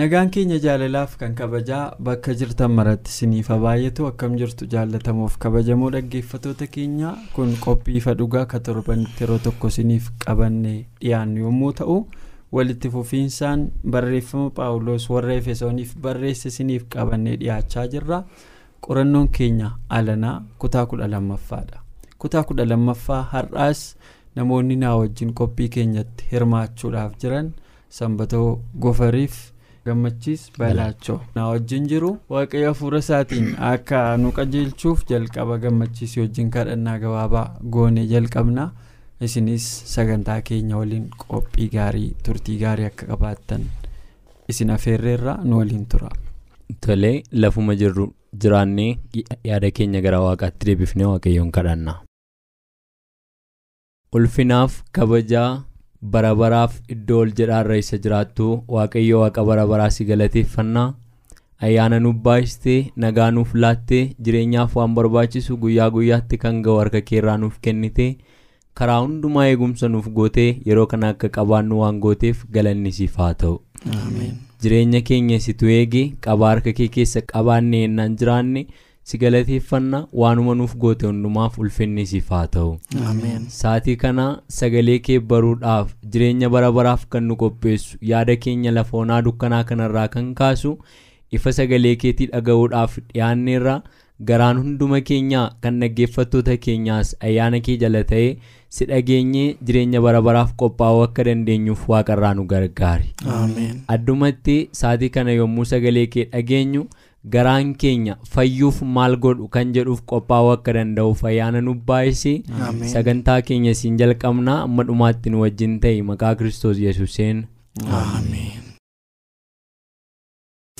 Nagaan keenya jaalalaaf kan kabajaa bakka jirtan maratti siniifa baay'atu akkam jirtu jaallatamuuf kabajamoo dhaggeeffatoota keenya kun qophii ifa dhugaa ka torbanitti yeroo tokko siniif qabanne dhiyaannu yommuu ta'u walitti fufiinsaan barreeffama paawuloos warra efesooniif barreesse siniif qabannee dhiyaachaa jirra qorannoon keenya alanaa kutaa kudha lammaffaadha kutaa kudha lammaffaa har'aas namoonni naa wajjin qophii keenyatti hirmaachuudhaaf jiran sanbatoo gofariif. Gammachiis balaachoo na wajjin jiru waaqayyo hafuura isaatiin akka nu qajeelchuuf jalqaba gammachiisii wajjin kadhannaa gabaabaa goone jalqabna isinis sagantaa keenya waliin qophii gaarii turtii gaarii akka qabaattan isin afeerreerra nu waliin tura. tolee lafuma jirru jiraannee yaada keenya gara waaqaatti deebifnee waaqayyoon kadhanna. ulfinaaf kabajaa. Bara baraaf iddoo ol jedhaarra isa jiraattu waaqayyo waaqa bara baraa si galateeffannaa. Ayyaana nuuf baay'istee nagaa nuuf laattee jireenyaaf waan barbaachisu guyyaa guyyaatti kan ga'u harka keerraa nuuf kennite karaa hundumaa eegumsa nuuf gootee yeroo kana akka qabaannu waan gooteef galanni siif haa ta'u. Jireenya keenya situ eegi qabaa harka kee keessa qabaanne yennaan jiraanne si galateeffannaa waanuma nuuf goote hundumaaf ulfinni siif haa ta'u. Saatii kana sagalee kee baruudhaaf jireenya bara baraaf kan nu qopheessu yaada keenya lafa onaa dukkanaa kanarraa kan kaasu ifa sagalee keetii dhaga'uudhaaf dhiyaanneerra garaan hunduma keenyaa kan dhaggeeffattoota keenyaas ayyaana kee jala ta'ee si dhageenyee jireenya bara baraaf qophaa'uu akka dandeenyuuf waaqarraa nu gargaari. Addumatti saatii kana yommuu sagalee kee dhageenyu. Garaan keenya fayyuuf maal godhu kan jedhuuf qophaa'uu akka danda'uuf ayyaana nu baay'isee sagantaa keenya siin jalqabnaa amma dhumaatti nu wajjin ta'e maqaa kiristoos yesuuseen.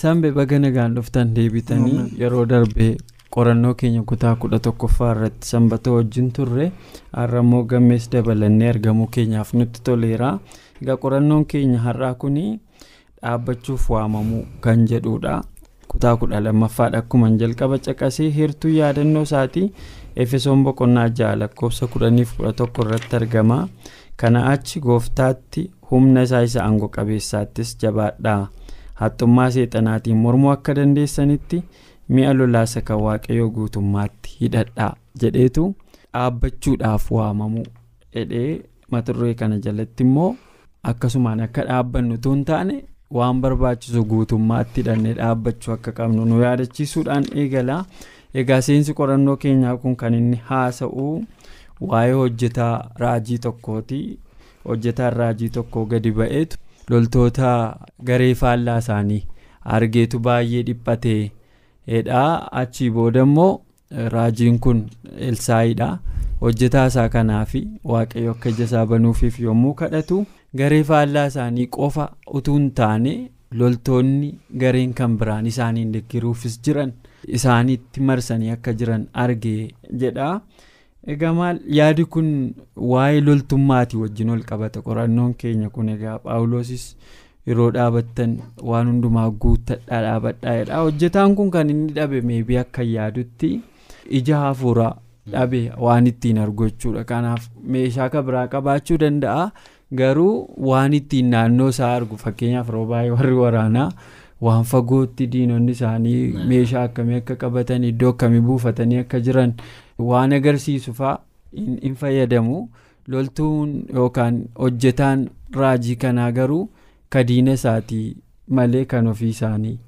Sanbe baga nagaan dhuftan deebitanii yeroo darbee qorannoo keenya kutaa kudha tokkoffaa irratti sanbata wajjin turre har'a immoo gammees dabalannee argamuu keenyaaf nutti toleera. Egaa qorannoon keenya har'aa kun dhaabbachuuf waamamuu kan jedhudha. Kutaa kudha lammaffaadha akkuma jalqaba caqasee heertuu yaadannoo isaatii efesoon boqonnaa ja'a lakkoofsa kudhaniif kudha tokko irratti argama kana achi gooftaatti humna isaa isa aangoo qabeessaattis jabaadhaa haxxummaa seexanaatiin mormuu akka dandeessanitti mi'a lolaasa kan waaqayyoo guutummaatti hidhadhaa jedheetu dhaabbachuudhaaf waamamuu jedhee mata duree kana jalatti immoo akkasumaan akka dhaabbannu hin taane. Waan barbaachisu guutummaatti hidhannee dhaabbachuu akka qabnu nu yaadachiisuudhaan eegala. Egaa seensi qorannoo keenyaa kun kan inni haasa'u waa'ee hojjetaa raajii tokkooti. Hojjetaan raajii tokko gadi ba'eetu loltoota garee faallaa isaanii argeetu baay'ee dhiphatee dhaa achii booda immoo raajiin kun elsaayiidha hojjetaa isaa kanaaf waaqayyo akka ija isaa banuufiif yommuu kadhatu. Garee faallaa isaanii qofa utuu hin taane loltoonni gareen kan biraan isaaniin deeggaruufis jiran isaaniitti marsanii akka jiran argee jedha. Egaa maal? Yaadi kun waa'ee loltummaatii wajjin ol qabata. Qorannoon keenya kun egaa paawuloosis yeroo dhaabattan waan hundumaa guuttadhaa dhaabadhaa jedha. Hojjetaan kun kan inni dhabe meebii akka yaadutti ija hafuuraa dhabe waan ittiin argu jechuudha. Kanaaf meeshaa kan biraa qabaachuu danda'a. Garuu waan ittiin naannoo isaa argu fakkeenyaaf yeroo baay'ee warri waraanaa waan fagootti diinonni isaanii meeshaa akkamii akka qabatan iddoo akkamii buufatanii akka jiran waan agarsiisu fa'a hin fayyadamu loltuun yookaan hojjetaan raajii kanaa garuu ka diina isaatii malee kan ofii isaanii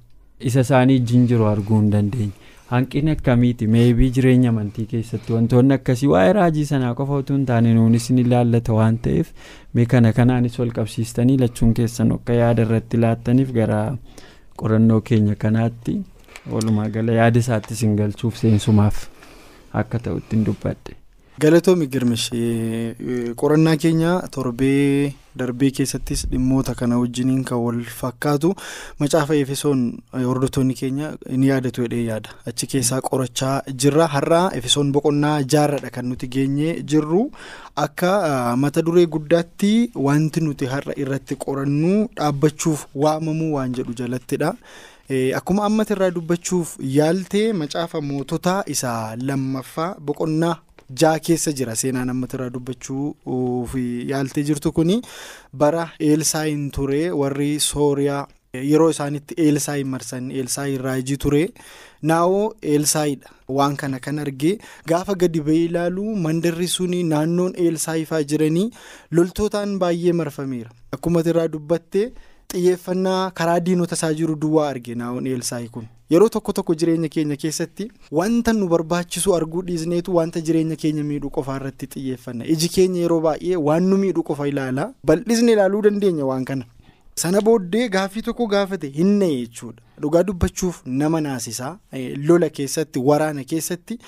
isa isaanii ijjiin jiru arguu hin dandeenye. Hanqina akkamiiti meebii jireenya amantii keessatti wantoonni akkasii waa'ee raajii sanaa qofa utuu hin taane nuunis ni ilaallata waan ta'eef mee kana kanaanis wal qabsiistanii lachuun keessan akka yaada irratti laattaniif gara qorannoo keenya kanaatti walumaa gala yaada isaatti isin galchuuf seensumaaf akka ta'utti hin dubbadhe. galatoomi girmish qorannaa keenya torbee darbee keessattis dhimmoota kana wajjiniin kan wal fakkaatu macaafa efesoon hordoftoonni keenya ni yaadatu jedhee yaada. Achi keessaa qorachaa jirra. Har'a efesoon boqonnaa jaarradha kan nuti geenye jirru. Akka mata duree guddaatti wanti nuti har'a irratti qorannu dhaabbachuuf waamamuu waan jedhu jalattidha. akkuma ammata irraa dubbachuuf yaaltee macaafa moototaa isa lammaffaa boqonnaa jaa keessa jira. Seenaan ammata irraa dubbachuuf yaaltee jirtu kuni bara eelsaayin ture. Warri sooriyaa yeroo isaanitti eelsaayin marsan eelsaayin raajii ture. Naawoo eelsaayidha waan kana kan argee gaafa gadi ba'ee ilaalu mandarri suni naannoon eelsaayifaa jiranii loltootaan baay'ee marfameera. Akkuma irraa dubbatte. Xiyyeeffannaa karaa diinota isaa jiru duwwaa arge naawon eelsaayi kun. Yeroo tokko tokko jireenya keenya keessatti wanta nu barbaachisu arguu dhiisneetu wanta jireenya keenya miidhuu qofaa irratti xiyyeeffanna. Iji keenya yeroo baay'ee waan nu miidhuu qofa ilaala bal'isne ilaaluu dandeenya waan kana. Sana booddee gaaffii tokko gaafate hinna jechuudha. Dhugaa dubbachuuf nama naasisaa lola keessatti waraana keessatti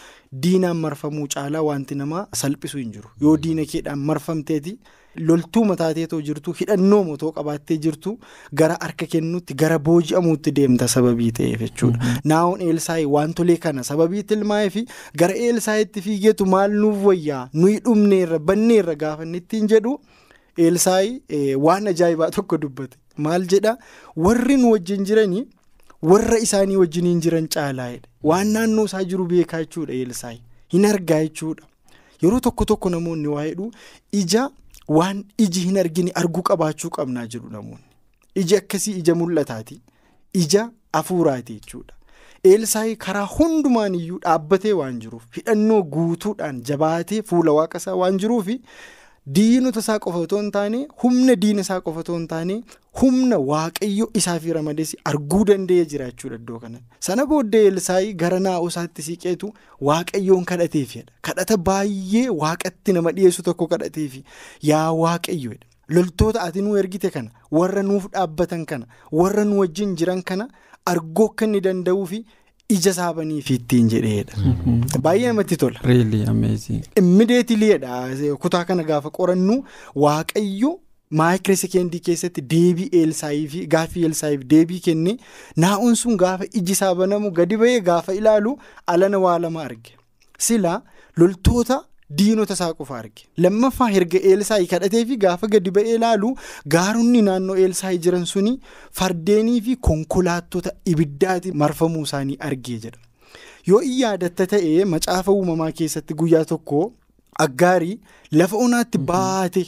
diinaan marfamuu caalaa wanti nama salphisu hin jiru. Yoo diina keedhaan marfamteeti. Loltuu mataateetoo jirtu hidhannoo motoo qabaattee jirtu gara harka kennuutti gara booji'amuutti deemta sababii ta'eef jechuudha. naawon eelsaayi wantolee kana sababii tilmaa'ee gara eelsaayitti fiigeetu maal nuuf wayyaa? Nuyi dhumneerra banneerra gaafanne ittiin jedhu eelsaayi waan ajaa'ibaa tokko dubbate. Maal jedha? Warri nu wajjin jiranii warra isaanii wajjiniin jiran caalaa'edha waan naannoo isaa jiru beekaa jechuudha eelsaayi hin argaa jechuudha. Yeroo tokko tokko namoonni waa jedhu ija. Waan iji hin argine arguu qabaachuu qabnaa jiru namoonni. Iji akkasii ija mul'ataati. Ija afuuraati jechuudha. Eelsaayi karaa hundumaan iyyuu dhaabbatee waan jiruuf hidhannoo guutuudhaan jabaatee fuula waaqa isaa waan jiruuf diinota isaa qofa otoo hin taane humna diina isaa qofa otoo hin taane humna waaqayyo isaaf ramades arguu danda'ee jira jechuudha iddoo kanatti. sana booddee eelsaayi gara naa'oo isaatti siqeetu waaqayyoon kadhateefidha kadhata baay'ee waaqatti nama dhiyeessu tokko kadhateefi yaa waaqayyoodha loltoota ati nu ergite kana warra nuuf dhaabbatan kana warra nu wajjin jiran kana arguu akka inni danda'uufi. Ija saabaniif ittiin jedheedha. Baay'ee namatti tola. Immideetiliidha kutaa kana gaafa qorannu waaqayyo maayikiree sekeendii keessatti deebii eelsaayii fi gaaffii eelsaayii deebii kenne naa'uun sun gaafa iji isaa banamu gadi ba'ee gaafa ilaalu alana waa lama arge sila loltoota. Diinota isaa qofa arge lammaffaa erga eelsaayii kadhatee fi gaafa gadi ba'ee ilaalu gaaronni naannoo eelsaayii jiran suni fardeenii fi konkolaattota ibiddaati marfamuu isaanii argee jedha yoo in yaadatta ta'ee macaafa uumamaa keessatti guyyaa tokko aggaarii lafa onaatti baate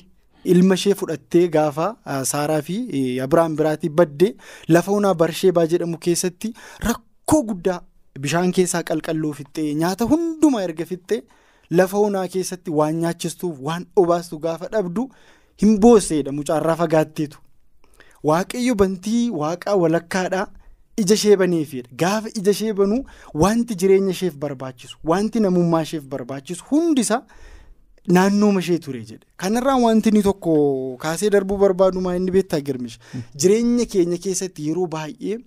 ilma ishee fudhattee gaafa saaraa fi abiraan biraatii baddee lafa onaa barsheebaa jedhamu keessatti rakkoo guddaa bishaan keessaa qalqalloo fixxee nyaata hundumaa erga fixxee. Lafa onaa keessatti waan nyaachistuuf waan obaastu gaafa dhabdu hin boosseedha mucaarraa fagaatteetu. Waaqayyo bantii waaqaa walakkaadhaa ija ishee baneefidha gaafa ija ishee banuu wanti jireenya isheef barbaachisu wanti namummaa isheef barbaachisu hundisa naannooma ishee ture jedhe. Kanarraa wanti inni tokko kaasee darbuu barbaadumaa inni beektaa girmish. Jireenya keenya keessatti yeroo baay'ee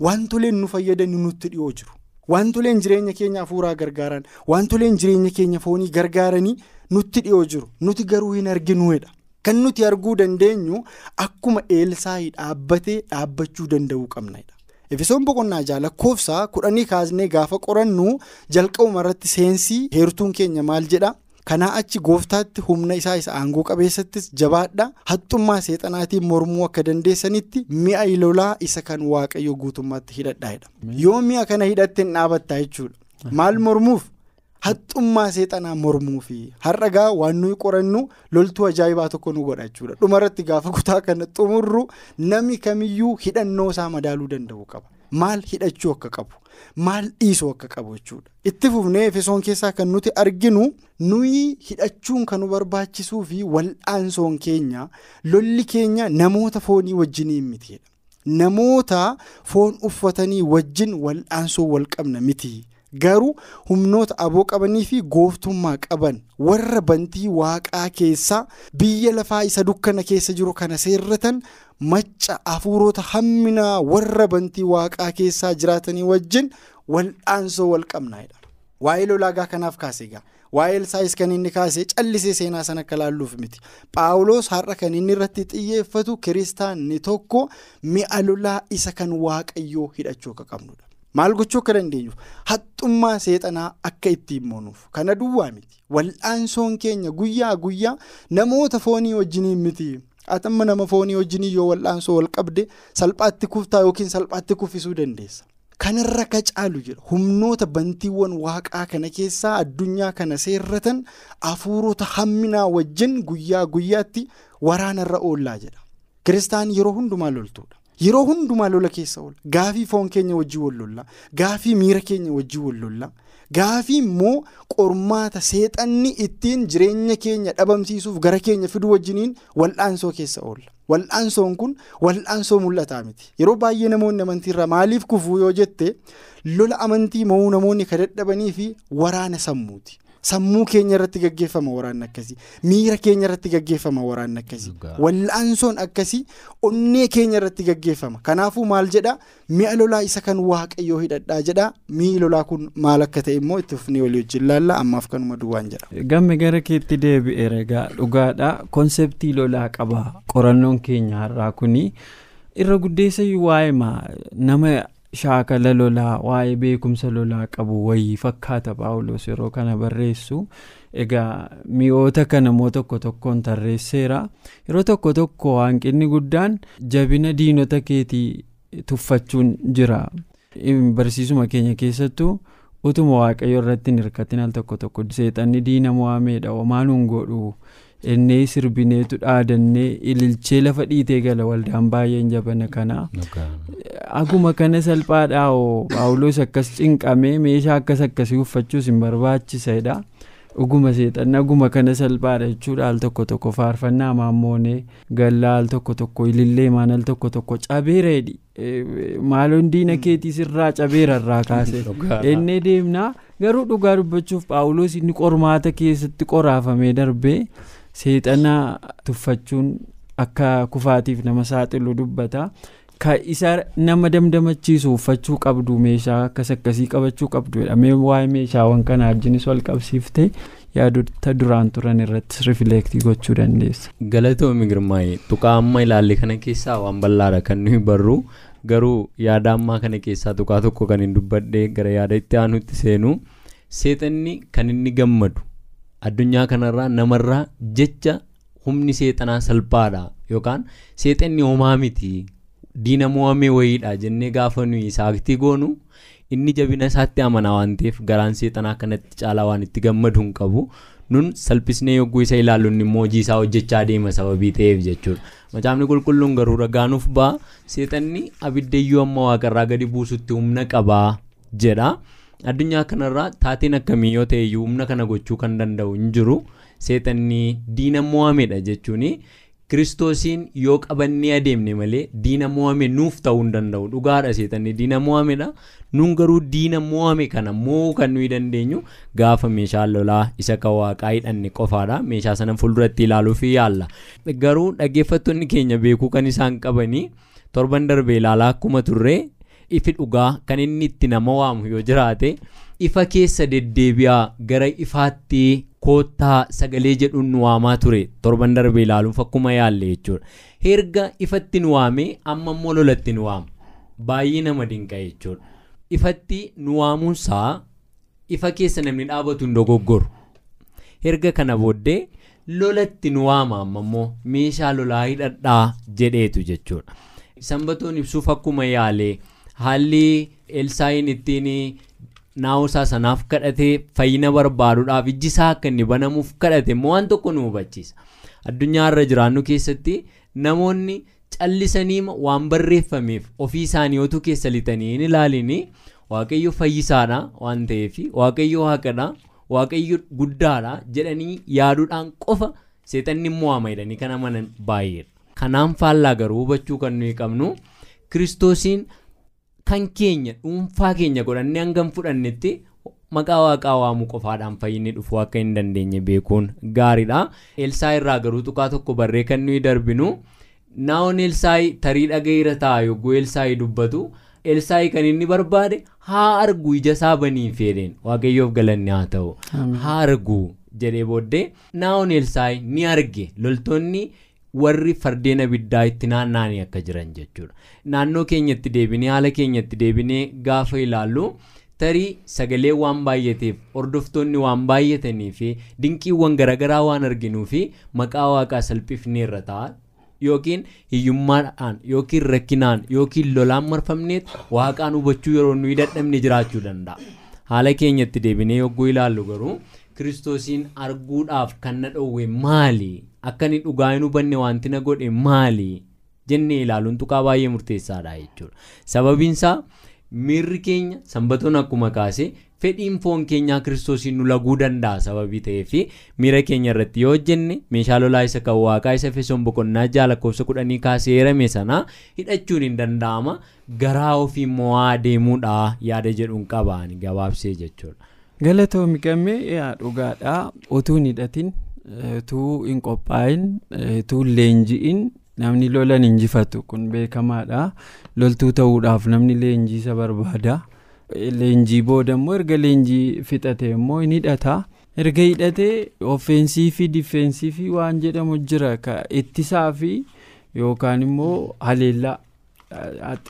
wantoleen nu fayyadan nutti dhiyoo jiru. Wantoleen jireenya keenya hafuuraa gargaaran wantoleen jireenya keenya foonii gargaaranii nutti dhiyoo jiru nuti garuu hin arginuudha. Kan nuti arguu dandeenyu akkuma eelsaayii dhaabbatee dhaabbachuu danda'uu qabnadha. Efesoon boqonnaa jaha lakkoofsa kudhanii kaasnee gaafa qorannu jalqabuma irratti seensii heertuun keenya maal jedha kanaa achi gooftaatti humna isaa isa aangoo qabeessattis jabaadha. Haxxummaa seexanaatiin mormuu akka dandeessanitti mi'a lolaa isa kan waaqayyo guutummaatti hidhadhaadha yoo mi'a kana hidhatte hin dhaabattaa jechuudha. Maal mormuuf? Haxxummaa seexanaa mormuu fi har'agaa waan nuyi qorannu loltuu ajaa'ibaa tokko nu godha jechuudha. Dhumarratti gaafa kutaa kana xumurru namni kamiyyuu hidhannoo isaa madaaluu danda'u qaba maal hidhachuu akka qabu maal dhiisuu akka qabu jechuudha itti fufnee efesoon keessaa kan nuti arginu nuyi hidhachuun kan nu barbaachisuu fi wal'aansoon keenya lolli keenya namoota foonii wajjiniin mitiidha namoota foon uffatanii wajjin wal'aansoo wal qabna miti. Garuu humnoota aboo qabanii fi gooftummaa qaban warra bantii waaqaa keessaa biyya lafaa isa dukkana keessa jiru kana seerratan macca hafuurota hamminaa warra bantii waaqaa keessaa jiraatanii wajjin wal'aansoo wal qabnaadha. Waa'ee lolaagaa kanaaf kaase egaa waa'ee elsaayis kan inni kaase callisee seenaa sana akka laalluuf miti paawuloos har'a kan inni irratti xiyyeeffatu kiristaanni tokko mi'a lolaa isa kan waaqayyoo hidhachuu akka qabnudha. Maal gochuu akka dandeenyuuf? Haxxummaa seexanaa akka ittiin moonuuf. Kana duwwaa miti. Wal'aansoon keenya guyyaa guyyaa namoota foonii wajjiniin miti. Atamma nama foonii wajjinii yoo wal'aansoo wal qabde salphaatti kuftaa yookiin salphaatti kuffisuu dandeessa. kanarra ka caalu jira. Humnoota bantiiwwan waaqaa kana keessaa addunyaa kana seerratan hafuurota hamminaa wajjin guyyaa guyyaatti waraanarra oollaa jedha kiristaan yeroo hundumaa loltuudha. Yeroo hundumaa lola keessa oola gaafii foon keenya wajjii wal lolla gaafii miira keenya wajjii wal lolla gaafii immoo qormaata seexanni ittiin jireenya keenya dhabamsiisuuf gara keenya fidu wajjiniin wal'aansoo keessa oolla wal'aansoon kun wal'aansoo mul'ataa miti yeroo baay'ee namoonni amantiirraa maaliif kufuu yoo jette lola amantii mo'uu namoonni ka dadhabanii fi waraana sammuuti. Sammuu keenya irratti gaggeeffama waraanni akkasii. Miira keenya irratti gaggeeffama waraanni akkasii. Wal'aansoon akkasii onnee keenya irratti gaggeeffama. Kanaafuu maal jedha mi'a lolaa isa kan waaqayyoo hidhadhaa jedha mi'i lolaa kun maal akka ta'e immoo itti fufnee walii wajjin laalla ammaaf kanuma duwwaan jedha. gamme gara keetti deebi'eera egaa dhugaadha. Konseptii lolaa qaba qorannoon keenya har'aa kuni. Irra guddeessa waa'ee nama. Shaakala lolaa waa'ee beekumsa lolaa qabu wayii fakkaata paawulos yeroo kana barreessu. Egaa mi'oota kana moo tokko tokkoon tarreesseera? Yeroo tokko tokko hanqinni guddaan jabina diinota keetii tuffachuun jira. Barsiisuma keenya keessattuu utuma waaqayyo irratti hin hirkatin. Al tokko tokko seexanni diina mo'ameedha homaa nuun innee sirbineetu dhaadannee ililchee lafa dhiitee gala waldaan baay'een jabana kana. Aguma kana salphaadhaa oo paawuloos akkas cinqamee meeshaa akkas akkasii uffachuus hin barbaachisedha dhuguma seexanni aguma kana salphaadha jechuudha. Al tokko tokko faarfannaa maammoonee gallaa al tokko tokko ilillee maan al tokko tokko cabeereedhi. Maaloon diina keetii sirraa cabeera irraa kaase innee deemnaa garuu dhugaa dubbachuuf paawuloos inni qormaata keessatti qoraafamee darbee. Seexana tuffachuun akka kufaatiif nama saaxilu dubbata ka isa nama damdamachiisu uffachuu qabdu meeshaa akkas akkasii qabachuu qabdu jedhamee waa'ee meeshaawwan kanaa wajjinis wal qabsiifte yaadota duraan turan irratti rifileektii gochuu dandeessa. galatoomi girmaa'ee tuqaa amma ilaalle kana keessaa waan bal'aadha kan nuyi barru garuu yaada ammaa kana keessaa tuqaa tokko kan hin dubbadhee gara yaada itti aanutti seenu seexanni kan inni gammadu. Addunyaa kanarraa namarraa jecha humni seexanaa salphaadha. Yookaan seexanni homaa miti. Diina mo'amee wayiidha jennee gaafa nuyi saaktii goonu inni jabina isaatti amanaa waan ta'eef garaan seexanaa kanatti caalaa waan itti gammadu hin qabu. Nun salphisnee yogguu isa ilaallu immoo hojii isaa hojjechaa deema sababii ta'eef jechuudha. Macaafni qulqulluun garuu ragaanuuf ba'a. Seexanni abiddayyuu amma waaqarraa gadi buusutti humna qabaa jedha. Addunyaa kanarraa taateen akkamii yoo ta'e humna kana gochuu kan danda'u hin jiru. Seexanni diina mo'amedha jechuun. Kiristoosiin yoo qabannee adeemne malee diina mo'ame nuuf ta'uu hin danda'u. Dhugaadha seexanni diina mo'amedha nun garuu diina mo'ame kana mo'uu kan nuyi dandeenyu? Gaafa meeshaa lolaa isa kan waaqaa hidhanne qofaadha. Meeshaa sana fuulduratti ilaaluuf yaalla. Garuu dhaggeeffattoonni keenya beekuu kan isaan qabanii torban darbee ilaalaa akkuma turree. Ifi dhugaa kan inni itti nama waamu yoo jiraate ifa keessa deddeebi'aa gara ifaatti koottaa sagalee jedhuun nu waamaa ture. Torban darbee ilaaluuf akkuma yaalle jechuudha. Erga ifatti nu waamee amma immoo lolatti nu waama baay'ee nama dinqa jechuudha. Ifatti nu waamuunsaa ifa keessa namni dhaabatu hin dogoggoru erga kana booddee lolatti nu waama amma immoo meeshaa lolaa hidhadhaa jedheetu jechuudha. Sanbatoon ibsuuf akkuma yaalee. Haalli elsaayin ittiin naawusaa sanaaf kadhatee fayyina barbaaduudhaaf ijji isaa akka inni banamuuf kadhate immoo waan tokko nu hubachiisa addunyaa irra jiraannu keessatti namoonni callisanii waan barreeffameef ofii isaanii otuu keessa lixanii hin ilaalini waaqayyo fayyisaadha waan ta'eef waaqayyo waaqadha waaqayyo guddaadha jedhanii yaaduudhaan qofa seexanni mo'ama jedhanii kan amanan baay'eedha. Kanaan faallaa garuu hubachuu kan nuyi qabnu kiristoosiin kan keenya dhuunfaa keenya godhannee hangam fudhannetti maqaa waaqaa waamuu qofaadhaan fayyinni dhufuu akka hin dandeenye beekuun gaariidha. Elsaa irraa garuu tuqaa tokko barree kan nuyi darbinu naawon Elsaayi tarii dhaga'iira ta'a yogguu Elsaayi dubbatu Elsaayi kan inni barbaade haa argu ija isaa banii fedheen waaqayyoof galanni haa ta'u haa argu jedhee booddee naawon Elsaayi ni arge loltoonni. Warri fardeen abiddaa itti naanna'anii akka jiran jechuudha. Naannoo keenyatti deebinee haala keenyatti deebinee gaafa ilaallu tarii sagalee waan baay'ateef hordoftoonni waan baay'atanii fi dinqiiwwan garaagaraa waan arginuu fi maqaa waaqaa salphifnee irra ta'a yookiin hiyyummaadhaan yookiin rakkinaan yookiin lolaan marfamneet waaqaan hubachuu yeroo nuyi dadhabne jiraachuu danda'a. Haala keenyatti deebinee yogguu ilaallu garuu kiristoosiin arguudhaaf kan na dhoowwe maali akka inni dhugaa hin hubanne wanti na godhe maali? Jennee ilaaluun tuqaa baay'ee murteessaadha jechuudha. Sababiinsaa miirri keenya sanbatoon akkuma kaase fedhiin foon keenyaa kiristoosiin nu laguu danda'a sababii ta'eef miira keenya irratti yoo hojjenne meeshaa lolaa isa kan waaqaa isa efesoon boqonnaa ja'a lakkoofsa kudhanii kaasee eerame sana hidhachuun hin danda'ama. Garaa ofii mo'aa deemuudha yaada jedhuun qabaan gabaabsee jechuudha. galatoomi gammee dhugaadhaa utuu hin hidhatin utuu hin qophaa'in utuu leenji'in namni lolan injifatu kun beekamaadha. Loltuu ta'uudhaaf namni leenjii isa barbaada. Leenjii booda immoo erga leenjii fixate immoo hin hidhata. Erga hidhatee offeensii fi difeensii fi waan jedhamu jira. Ittisaa fi yookaan immoo haleellaa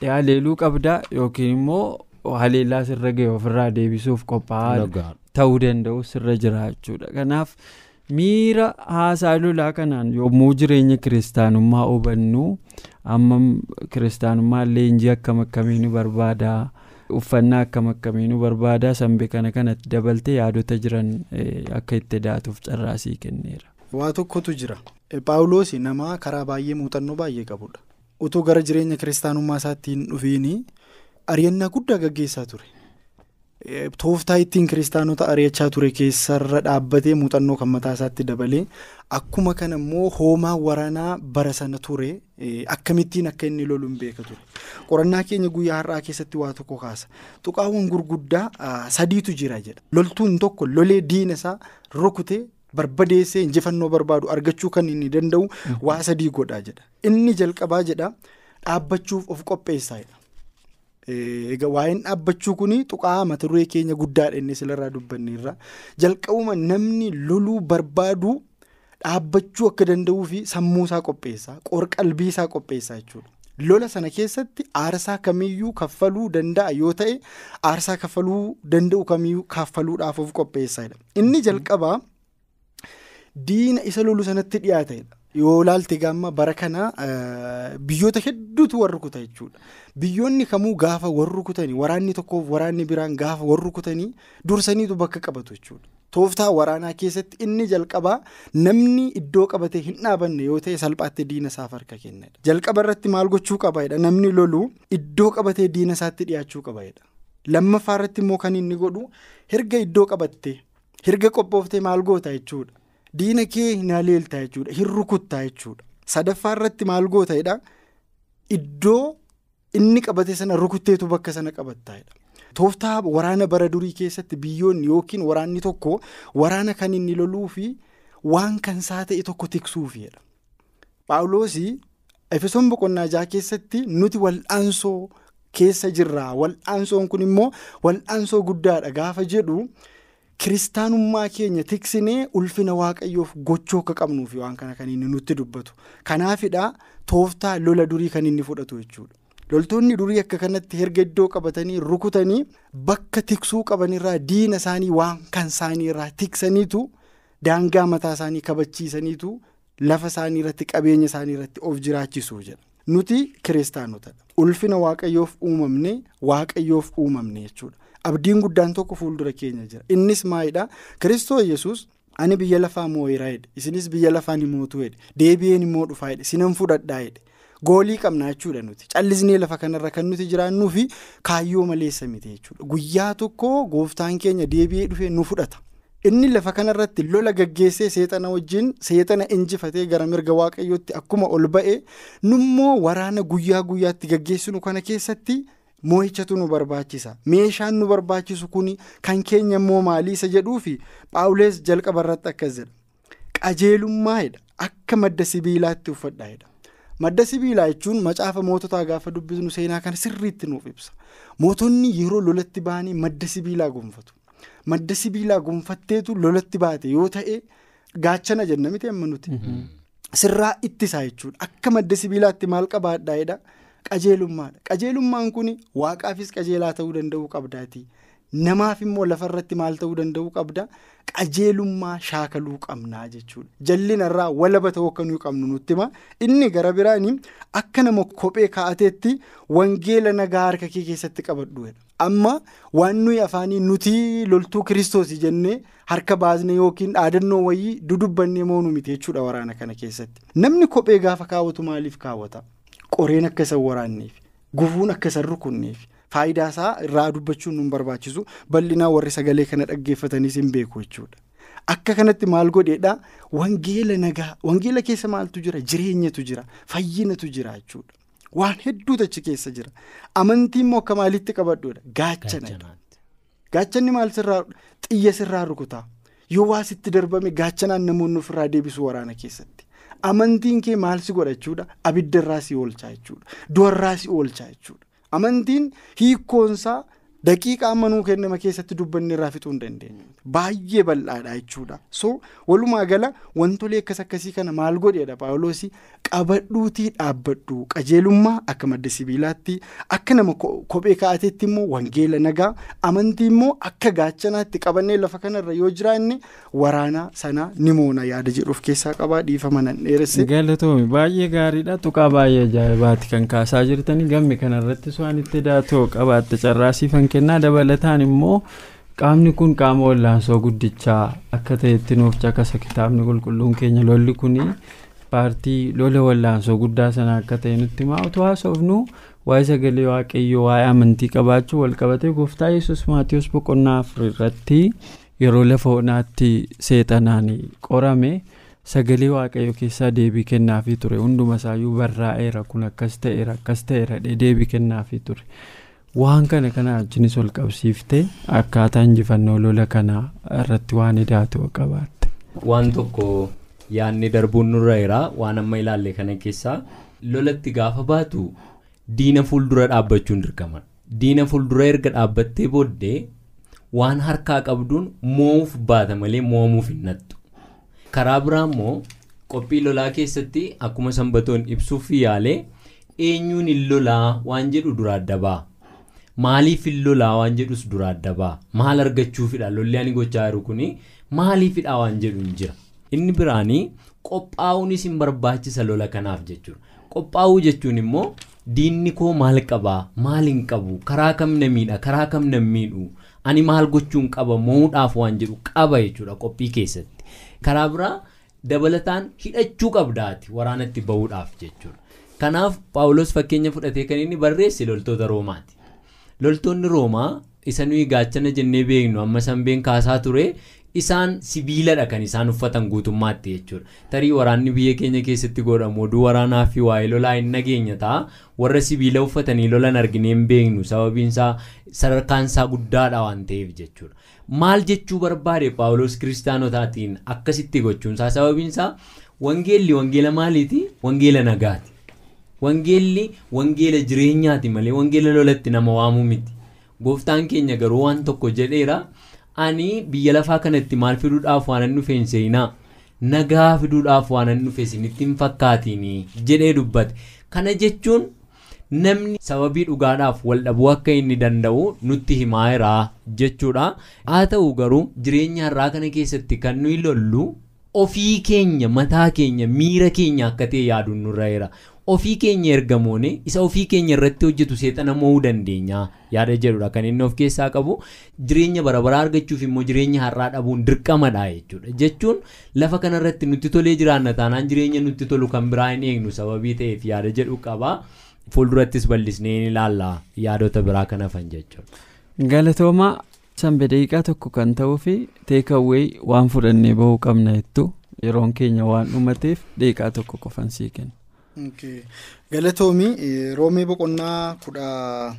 haleeluu qabda yookiin immoo haleellaa sirra ga'e ofirraa deebisuuf qophaa'aa ta'uu danda'u sirra jira jechuudha. Kanaaf miira haasaa lolaa kanaan yommuu jireenya kiristaanummaa hubannu amma kiristaanummaa leenjii akkam akkamii nu barbaada uffannaa akkam akkamii nu barbaada sanbe kana kanatti dabaltee yaadota jiran akka itti daatuuf carraasii kenneera. waa tokkotu jira paawuloos nama karaa baay'ee muuxannoo baay'ee qabudha utuu gara jireenya kiristaanummaa isaatti hin dhufiini ari'annaa guddaa gaggeessaa ture. Tooftaa ittiin kiristaanota ari'achaa ture keessarra dhaabbatee muuxannoo kan mataa isaatti dabalee akkuma kana immoo hoomaa waraanaa bara sana ture akkamittiin akka inni lolu hin beeka ture. Qorannaa keenya guyyaa har'aa keessatti waa tokko kaasa. Tuqaawwan gurguddaa sadiitu jira jedha. Loltuun tokko lolee diina isaa rukutee barbadeessee injifannoo barbaadu argachuu kan inni danda'u waa sadii godhaa jedha. Inni jalqabaa jedha dhaabbachuuf of qopheessaa jedha. Egaa waa'een dhaabbachuu kun tuqaa mata duree keenya guddaadha inni sirraa dubbanneerra jalqabuma namni loluu barbaadu dhaabbachuu akka danda'uu fi sammuu isaa qopheessaa qorqalbii isaa qopheessaa jechuudha. Lola sana keessatti aarsaa kamiyyuu kaffaluu danda'a yoo ta'e aarsaa kaffaluu danda'u kamiyyuu kaffaluudhaaf of qopheessaadha. Inni jalqabaa diina isa lolu sanatti dhiyaatedha. Yoo laalte gaamma bara kana biyyoota hedduutu warra rukuta jechuudha. Biyyoonni kamuu gaafa warra rukutanii waraanni tokkoof waraanni biraan gaafa warra rukutanii dursaniitu bakka qabatu jechuudha. Tooftaa waraanaa keessatti inni jalqabaa namni iddoo qabatee hin dhaabanne yoo ta'e salphaatti diina isaaf harka kennedha jalqaba irratti maal gochuu qabaedha namni lolu iddoo qabatee diina isaatti dhiyaachuu qabaedha lammaffaa irratti immoo kan inni godhu hirga iddoo qabattee hirga qophooftee maal goota jechuudha. Diina kee hin haleeltaa jechuudha. Hin rukuttaa jechuudha. Sadaffaa irratti maal gootaedha iddoo inni qabate sana rukutteetu bakka sana qabattaedha. Tooftaa waraana bara durii keessatti biyyoonni yookiin waraanni tokko waraana kan inni loluu fi waan kan isaa ta'e tokko tiksuufidha paawuloosii efesoon boqonnaa jaha keessatti nuti wal'aansoo keessa jirra wal'aansoon kun immoo wal'aansoo guddaadha. Gaafa jedhu. Kiristaanummaa keenya tiksinee ulfina waaqayyoof gochuu akka qabnuuf waan kana kan inni nutti dubbatu. Kanaafidha tooftaa lola durii kan inni fudhatu jechuudha. Loltoonni durii akka kanatti erga iddoo qabatanii rukutanii bakka tiksuu qabanirraa diina isaanii waan kan isaaniirraa tiksaniitu daangaa mataa isaanii kabachiisaniitu lafa isaanii irratti qabeenya isaanii irratti of jiraachisuu jedha nuti kiristaanotadha ulfina waaqayyoof uumamne waaqayyoof uumamne jechuudha. abdiin guddaan tokko fuuldura keenya jira. Innis maalidhaa kiristoos yesus ani biyya lafaa moo'eeraa jedhe. Isinis biyya lafaa ni mootuu jedhe. Deebi'een immoo dhufaa jedhe. Sinan fudhadhaa jedhe. Goolii qabnaa jechuudha nuti. Callisnee lafa kanarra kan nuti jiraannuu fi kaayyoo maleessa miti jechuudha. Guyyaa tokko gooftaan keenya deebi'ee dhufee nu fudhata. Inni lafa kanarratti lola gaggeessee seexana wajjin seexana injifatee gara mirga waaqayyootti akkuma ol ba'e nummoo waraana guyyaa guyyaatti gaggeessinu kana keessatti moo'ichatu nu barbaachisa. Meeshaan nu barbaachisu kun kan keenya immoo maalii isa jedhuu fi paawulees jalqaba irratti akkas jedha. Qajeelummaa akka madda sibiilaatti uffadhaa jedha. Madda sibiilaa jechuun macaafa moototaa gaafa dubbisnu seenaa kana sirriitti nuuf ibsa. Mootonni yeroo lolatti ba'anii madda sibiilaa gonfatu. Madda sibiilaa gonfatteetu lolatti baate yoo ta'e gaachana jenna miti amma nuti. Sirraa ittisaa jechuudha. Akka madda sibiilaatti maal qabaadhaa jedha qajeelummaadha. Qajeelummaan kun waaqaafis qajeelaa ta'uu danda'uu qabdaati. Namaaf immoo lafarratti maal ta'uu danda'uu qabda? Qajeelummaa shaakaluu qabnaa jechuudha. Jallinarraa walaba ta'uu akka nuyi qabnu nutti hima inni gara biraanii akka nama kophee kaa'ateetti wangeela nagaa harka kee keessatti qabadhu amma waan nuyi afaanii nuti loltuu kiristoosii jennee harka baasne yookiin dhaadannoo wayii dudubbannee moonu miti jechuudha waraana kana keessatti. Namni kophee gaafa kaawwatu maaliif kaawwata? Qoreen akka isa waraanneef gufuun akka isa rukunneef faayidaa isaa irraa dubbachuun nu barbaachisu bal'inaa warri sagalee kana dhaggeeffataniis hin beeku jechuudha. Akka kanatti maal godheedha? Wangeela nagaa wangeela keessa maaltu jira? Jireenyatu jira? Fayyinatu jira jechuudha. Waan hedduutu achi keessa jira. Amantii immoo akka maalitti qabadhuudha? Gaachana. Gaachanni maal sirraa xiyya sirraa rukutaa? Yoo waa sitti darbame gaachanaan namoonni ofirraa deebisu waraana keessatti. Amantiin kee maal si godha jechuudha? Abiddarraa si oolchaa jechuudha. Du'arraa si oolchaa jechuudha. Amantiin hiikkoonsaa daqiiqa amma nuu kennama keessatti dubbanni irraa fixuu hin dandeenyu. Baay'ee bal'aadha jechuudha. So walumaa gala wantolee akkas akkasii kana maal godheedha Paawuloosii qabadhuutii dhaabbadhu qajeelummaa akka madda sibiilaatti akka nama kophee kaa'ateetti immoo wangeela nagaa amantii immoo akka gaachanaatti qabannee lafa kanarra yoo jiraanne waraana sana ni moona yaada jedhuuf keessaa qabaa dhiifama nan dheeresse. Galatoomi baay'ee gaariidha tuqaa baay'ee ajaa'ibaati kan kaasaa jirtanii gammi kanarrattis waan itti daatoo qabaatte carraasiifan kennaa dabalataan immoo qaamni kun qaama wallaansoo guddichaa akka ta'etti nuuf caqasa kitaabni qulqulluun keenya lolli kuni paartii lola wallaansoo guddaa sana akka ta'e nutti himaa utuu haasofnu. Waa'ee sagalee waaqayyoo waa'ee amantii qabaachuu walqabatee gooftaa yesus maatiyoos boqonnaa afur irratti yeroo lafa onaatti seexanaan qorame. Sagalee waaqayyoo keessaa deebii kennaafii ture. Hunduma isaayyuu barraa'eera kun akkas ta'eera akkas ta'eera deebii kennaafii ture. Waan kana kana wajjinis ol qabsiifte akkaataa injifannoo lola kanaa irratti waan idaatu qabaatte. waan tokko yaadni darbuun nurra jira waan amma ilaalle kana keessaa lolatti gaafa baatu diina fuuldura dhaabbachuun dirqama diina fuuldura erga dhaabbattee booddee waan harkaa qabduun moo'uuf baata malee moo'amuuf hin nattu karaa biraa immoo qophii lolaa keessatti akkuma sanbatoon ibsuuf yaalee eenyuun hin lolaa waan jedhu dura adda ba'a. Maaliif hin lolaa waan jedhus dura adda ba'a. Maal argachuufidha lolli ani gochaa jiru kuni maaliifidha waan jedhu jira? Inni biraanii qophaa'uunis hin barbaachisa lola kanaaf jechuudha. Qophaa'uu jechuun immoo diinni koo maal qabaa? Maal hin qabu? Karaa kam na miidha karaa kam na miidhu ani maal gochuun qaba? Moo'uudhaaf waan jedhu qaba jechuudha qophii keessatti. Karaa biraa dabalataan hidhachuu qabdaati waraanatti bahuudhaaf jechuudha. Kanaaf paawulos fakkeenya fudhatee kan inni barreesse loltoota roomaati. Loltoonni roomaa isa nuyi gaachana jennee beeknu amma sanbeen kaasaa ture isaan sibiiladha kan isaan uffatan guutummaatti jechuudha. Tarii waraanni biyya keenya keessatti godhamu oduu waraanaa fi waa'ee lolaa hin nageenya ta'a warra sibiila uffatanii lolan arginee hin beeknu. Sababiin isaa sadarkaan isaa guddaadha waan ta'eef jechuudha. Maal jechuu barbaade? Paawulos kiristaanotaatiin akkasitti gochuunsaa sababiin isaa wangeelli wangeela maaliiti? Wangeela nagaati. Wangeelli wangeela jireenyaati malee wangeela lolatti nama waamuu miti. Gooftaan keenya garuu waan tokko jedheera ani biyya lafaa kanatti maal fiduudhaaf waan hin dhufe hin seenaa? Nagaa fiduudhaaf waan hin dhufe isinitti hin fakkaatiin jedhee dubbate. Kana jechuun namni sababii dhugaadhaaf wal dhabuu akka inni danda'u nutti himaa jechuudha. Haa ta'u garuu jireenya har'aa kana keessatti kan nuyi lollu ofii keenya mataa keenya miira keenya akka ta'e yaaduun nurra jira ofii keenya ergamoone isa ofii keenya irratti hojjetu seexana mo'uu dandeenya. Yaada jedhudha. Kan inni of keessaa qabu jireenya barabaraa argachuuf immoo jireenya har'aa dhabuun dirqamadha jechuudha. Jechuun lafa kanarratti nutti tolee jiraanna taanaan jireenya nutti tolu kan biraa hin eegnu sababii ta'eef yaada jedhu qaba. Fuuldurattis bal'isnee ni ilaalla yaadota biraa kan hafan jechuudha. Galatoomaa sanbe daqiiqaa tokko kan ta'uu fi teekawwee waan fudhannee bahuu qabna jettu. Yeroon keenya waan dhumateef daqiiqaa tokko qofan sii kenna. Galatoomii roomee boqonnaa kudha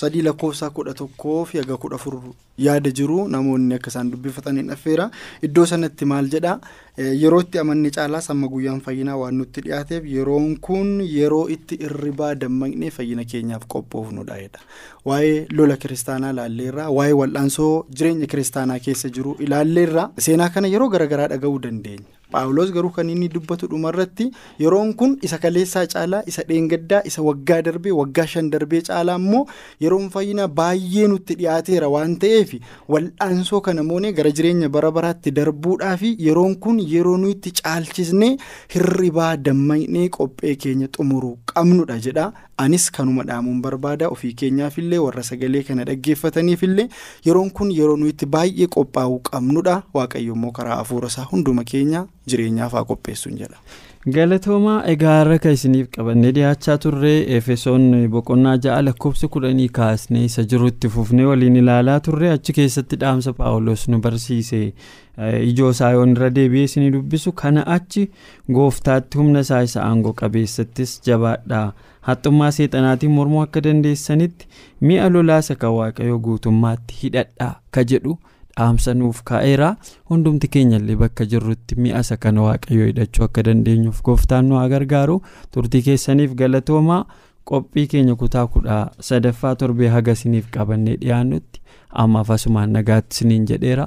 sadii lakkoofsaa kudha tokkoo fi haga kudha afur yaada jiru. Namoonni akka isaan dubbifataniin affeera iddoo sanatti maal jedha? Yeroo itti amanne caalaas amma guyyaan fayyinaa waan nutti dhiyaateef yeroon kun yeroo itti irribaa dammaqnee fayyina keenyaaf qophoofnudha jedha. Waa'ee lola kiristaanaa ilaalleerra waa'ee wal'aansoo jireenya kiristaanaa keessa jiru ilaalleerra seenaa kana yeroo garaagaraa dhaga'uu dandeenya. Paawuloos garuu kan inni dubbatu dhumarratti yeroon kun isa kaleessaa caalaa isa dheengaddaa isa waggaa darbee waggaa shan darbee caalaa immoo yeroon fayyinaa baay'ee nutti dhiyaateera waan ta'eef wal'aansoo kana moonee gara jireenya bara baraatti darbuudhaaf yeroon kun yeroo nuti caalchisnee hirribaa dammaqnee qophee keenya xumuruu qabnudha jedha anis kanuma dhaamuun barbaada ofii keenyaafillee warra sagalee kana dhaggeeffataniifillee yeroon kun yeroo nuti baay'ee qophaa'uu qabnudha waaqayyo immoo karaa hafuura isaa hunduma keenya jireenyaaf haa qopheessuun jedha. galatoomaa egaa har'a isiniif qabannee dhiyaachaa turre efesoon boqonnaa ja'a lakkoofsa kudhanii kaasnee isa jirutti fufnee waliin ilaalaa turre achi keessatti dhaamsa paawulos nu barsiise ijoo isaa yoon irra deebi'ee isinii dubbisu. Kana achi gooftaatti humna isaa isa aangoo qabeessattis jabaadhaa haxxummaa seexanaatiin mormuu akka dandeessanitti mi'a lolaasa kan waaqayyoo guutummaatti hidhadhaa ka jedhu. dhaamsa nuuf kaa'eera hundumti keenyallee bakka jirrutti mi'a isa kana waaqayyoo hidhachuu akka dandeenyuuf gooftaan nu haa gargaaru. Turtii keessaniif galatoomaa qophii keenya kutaa kudha sadaffaa torbee haga isiniif qabannee dhiyaannutti ammaaf asumaan nagaatti isiniin jedheera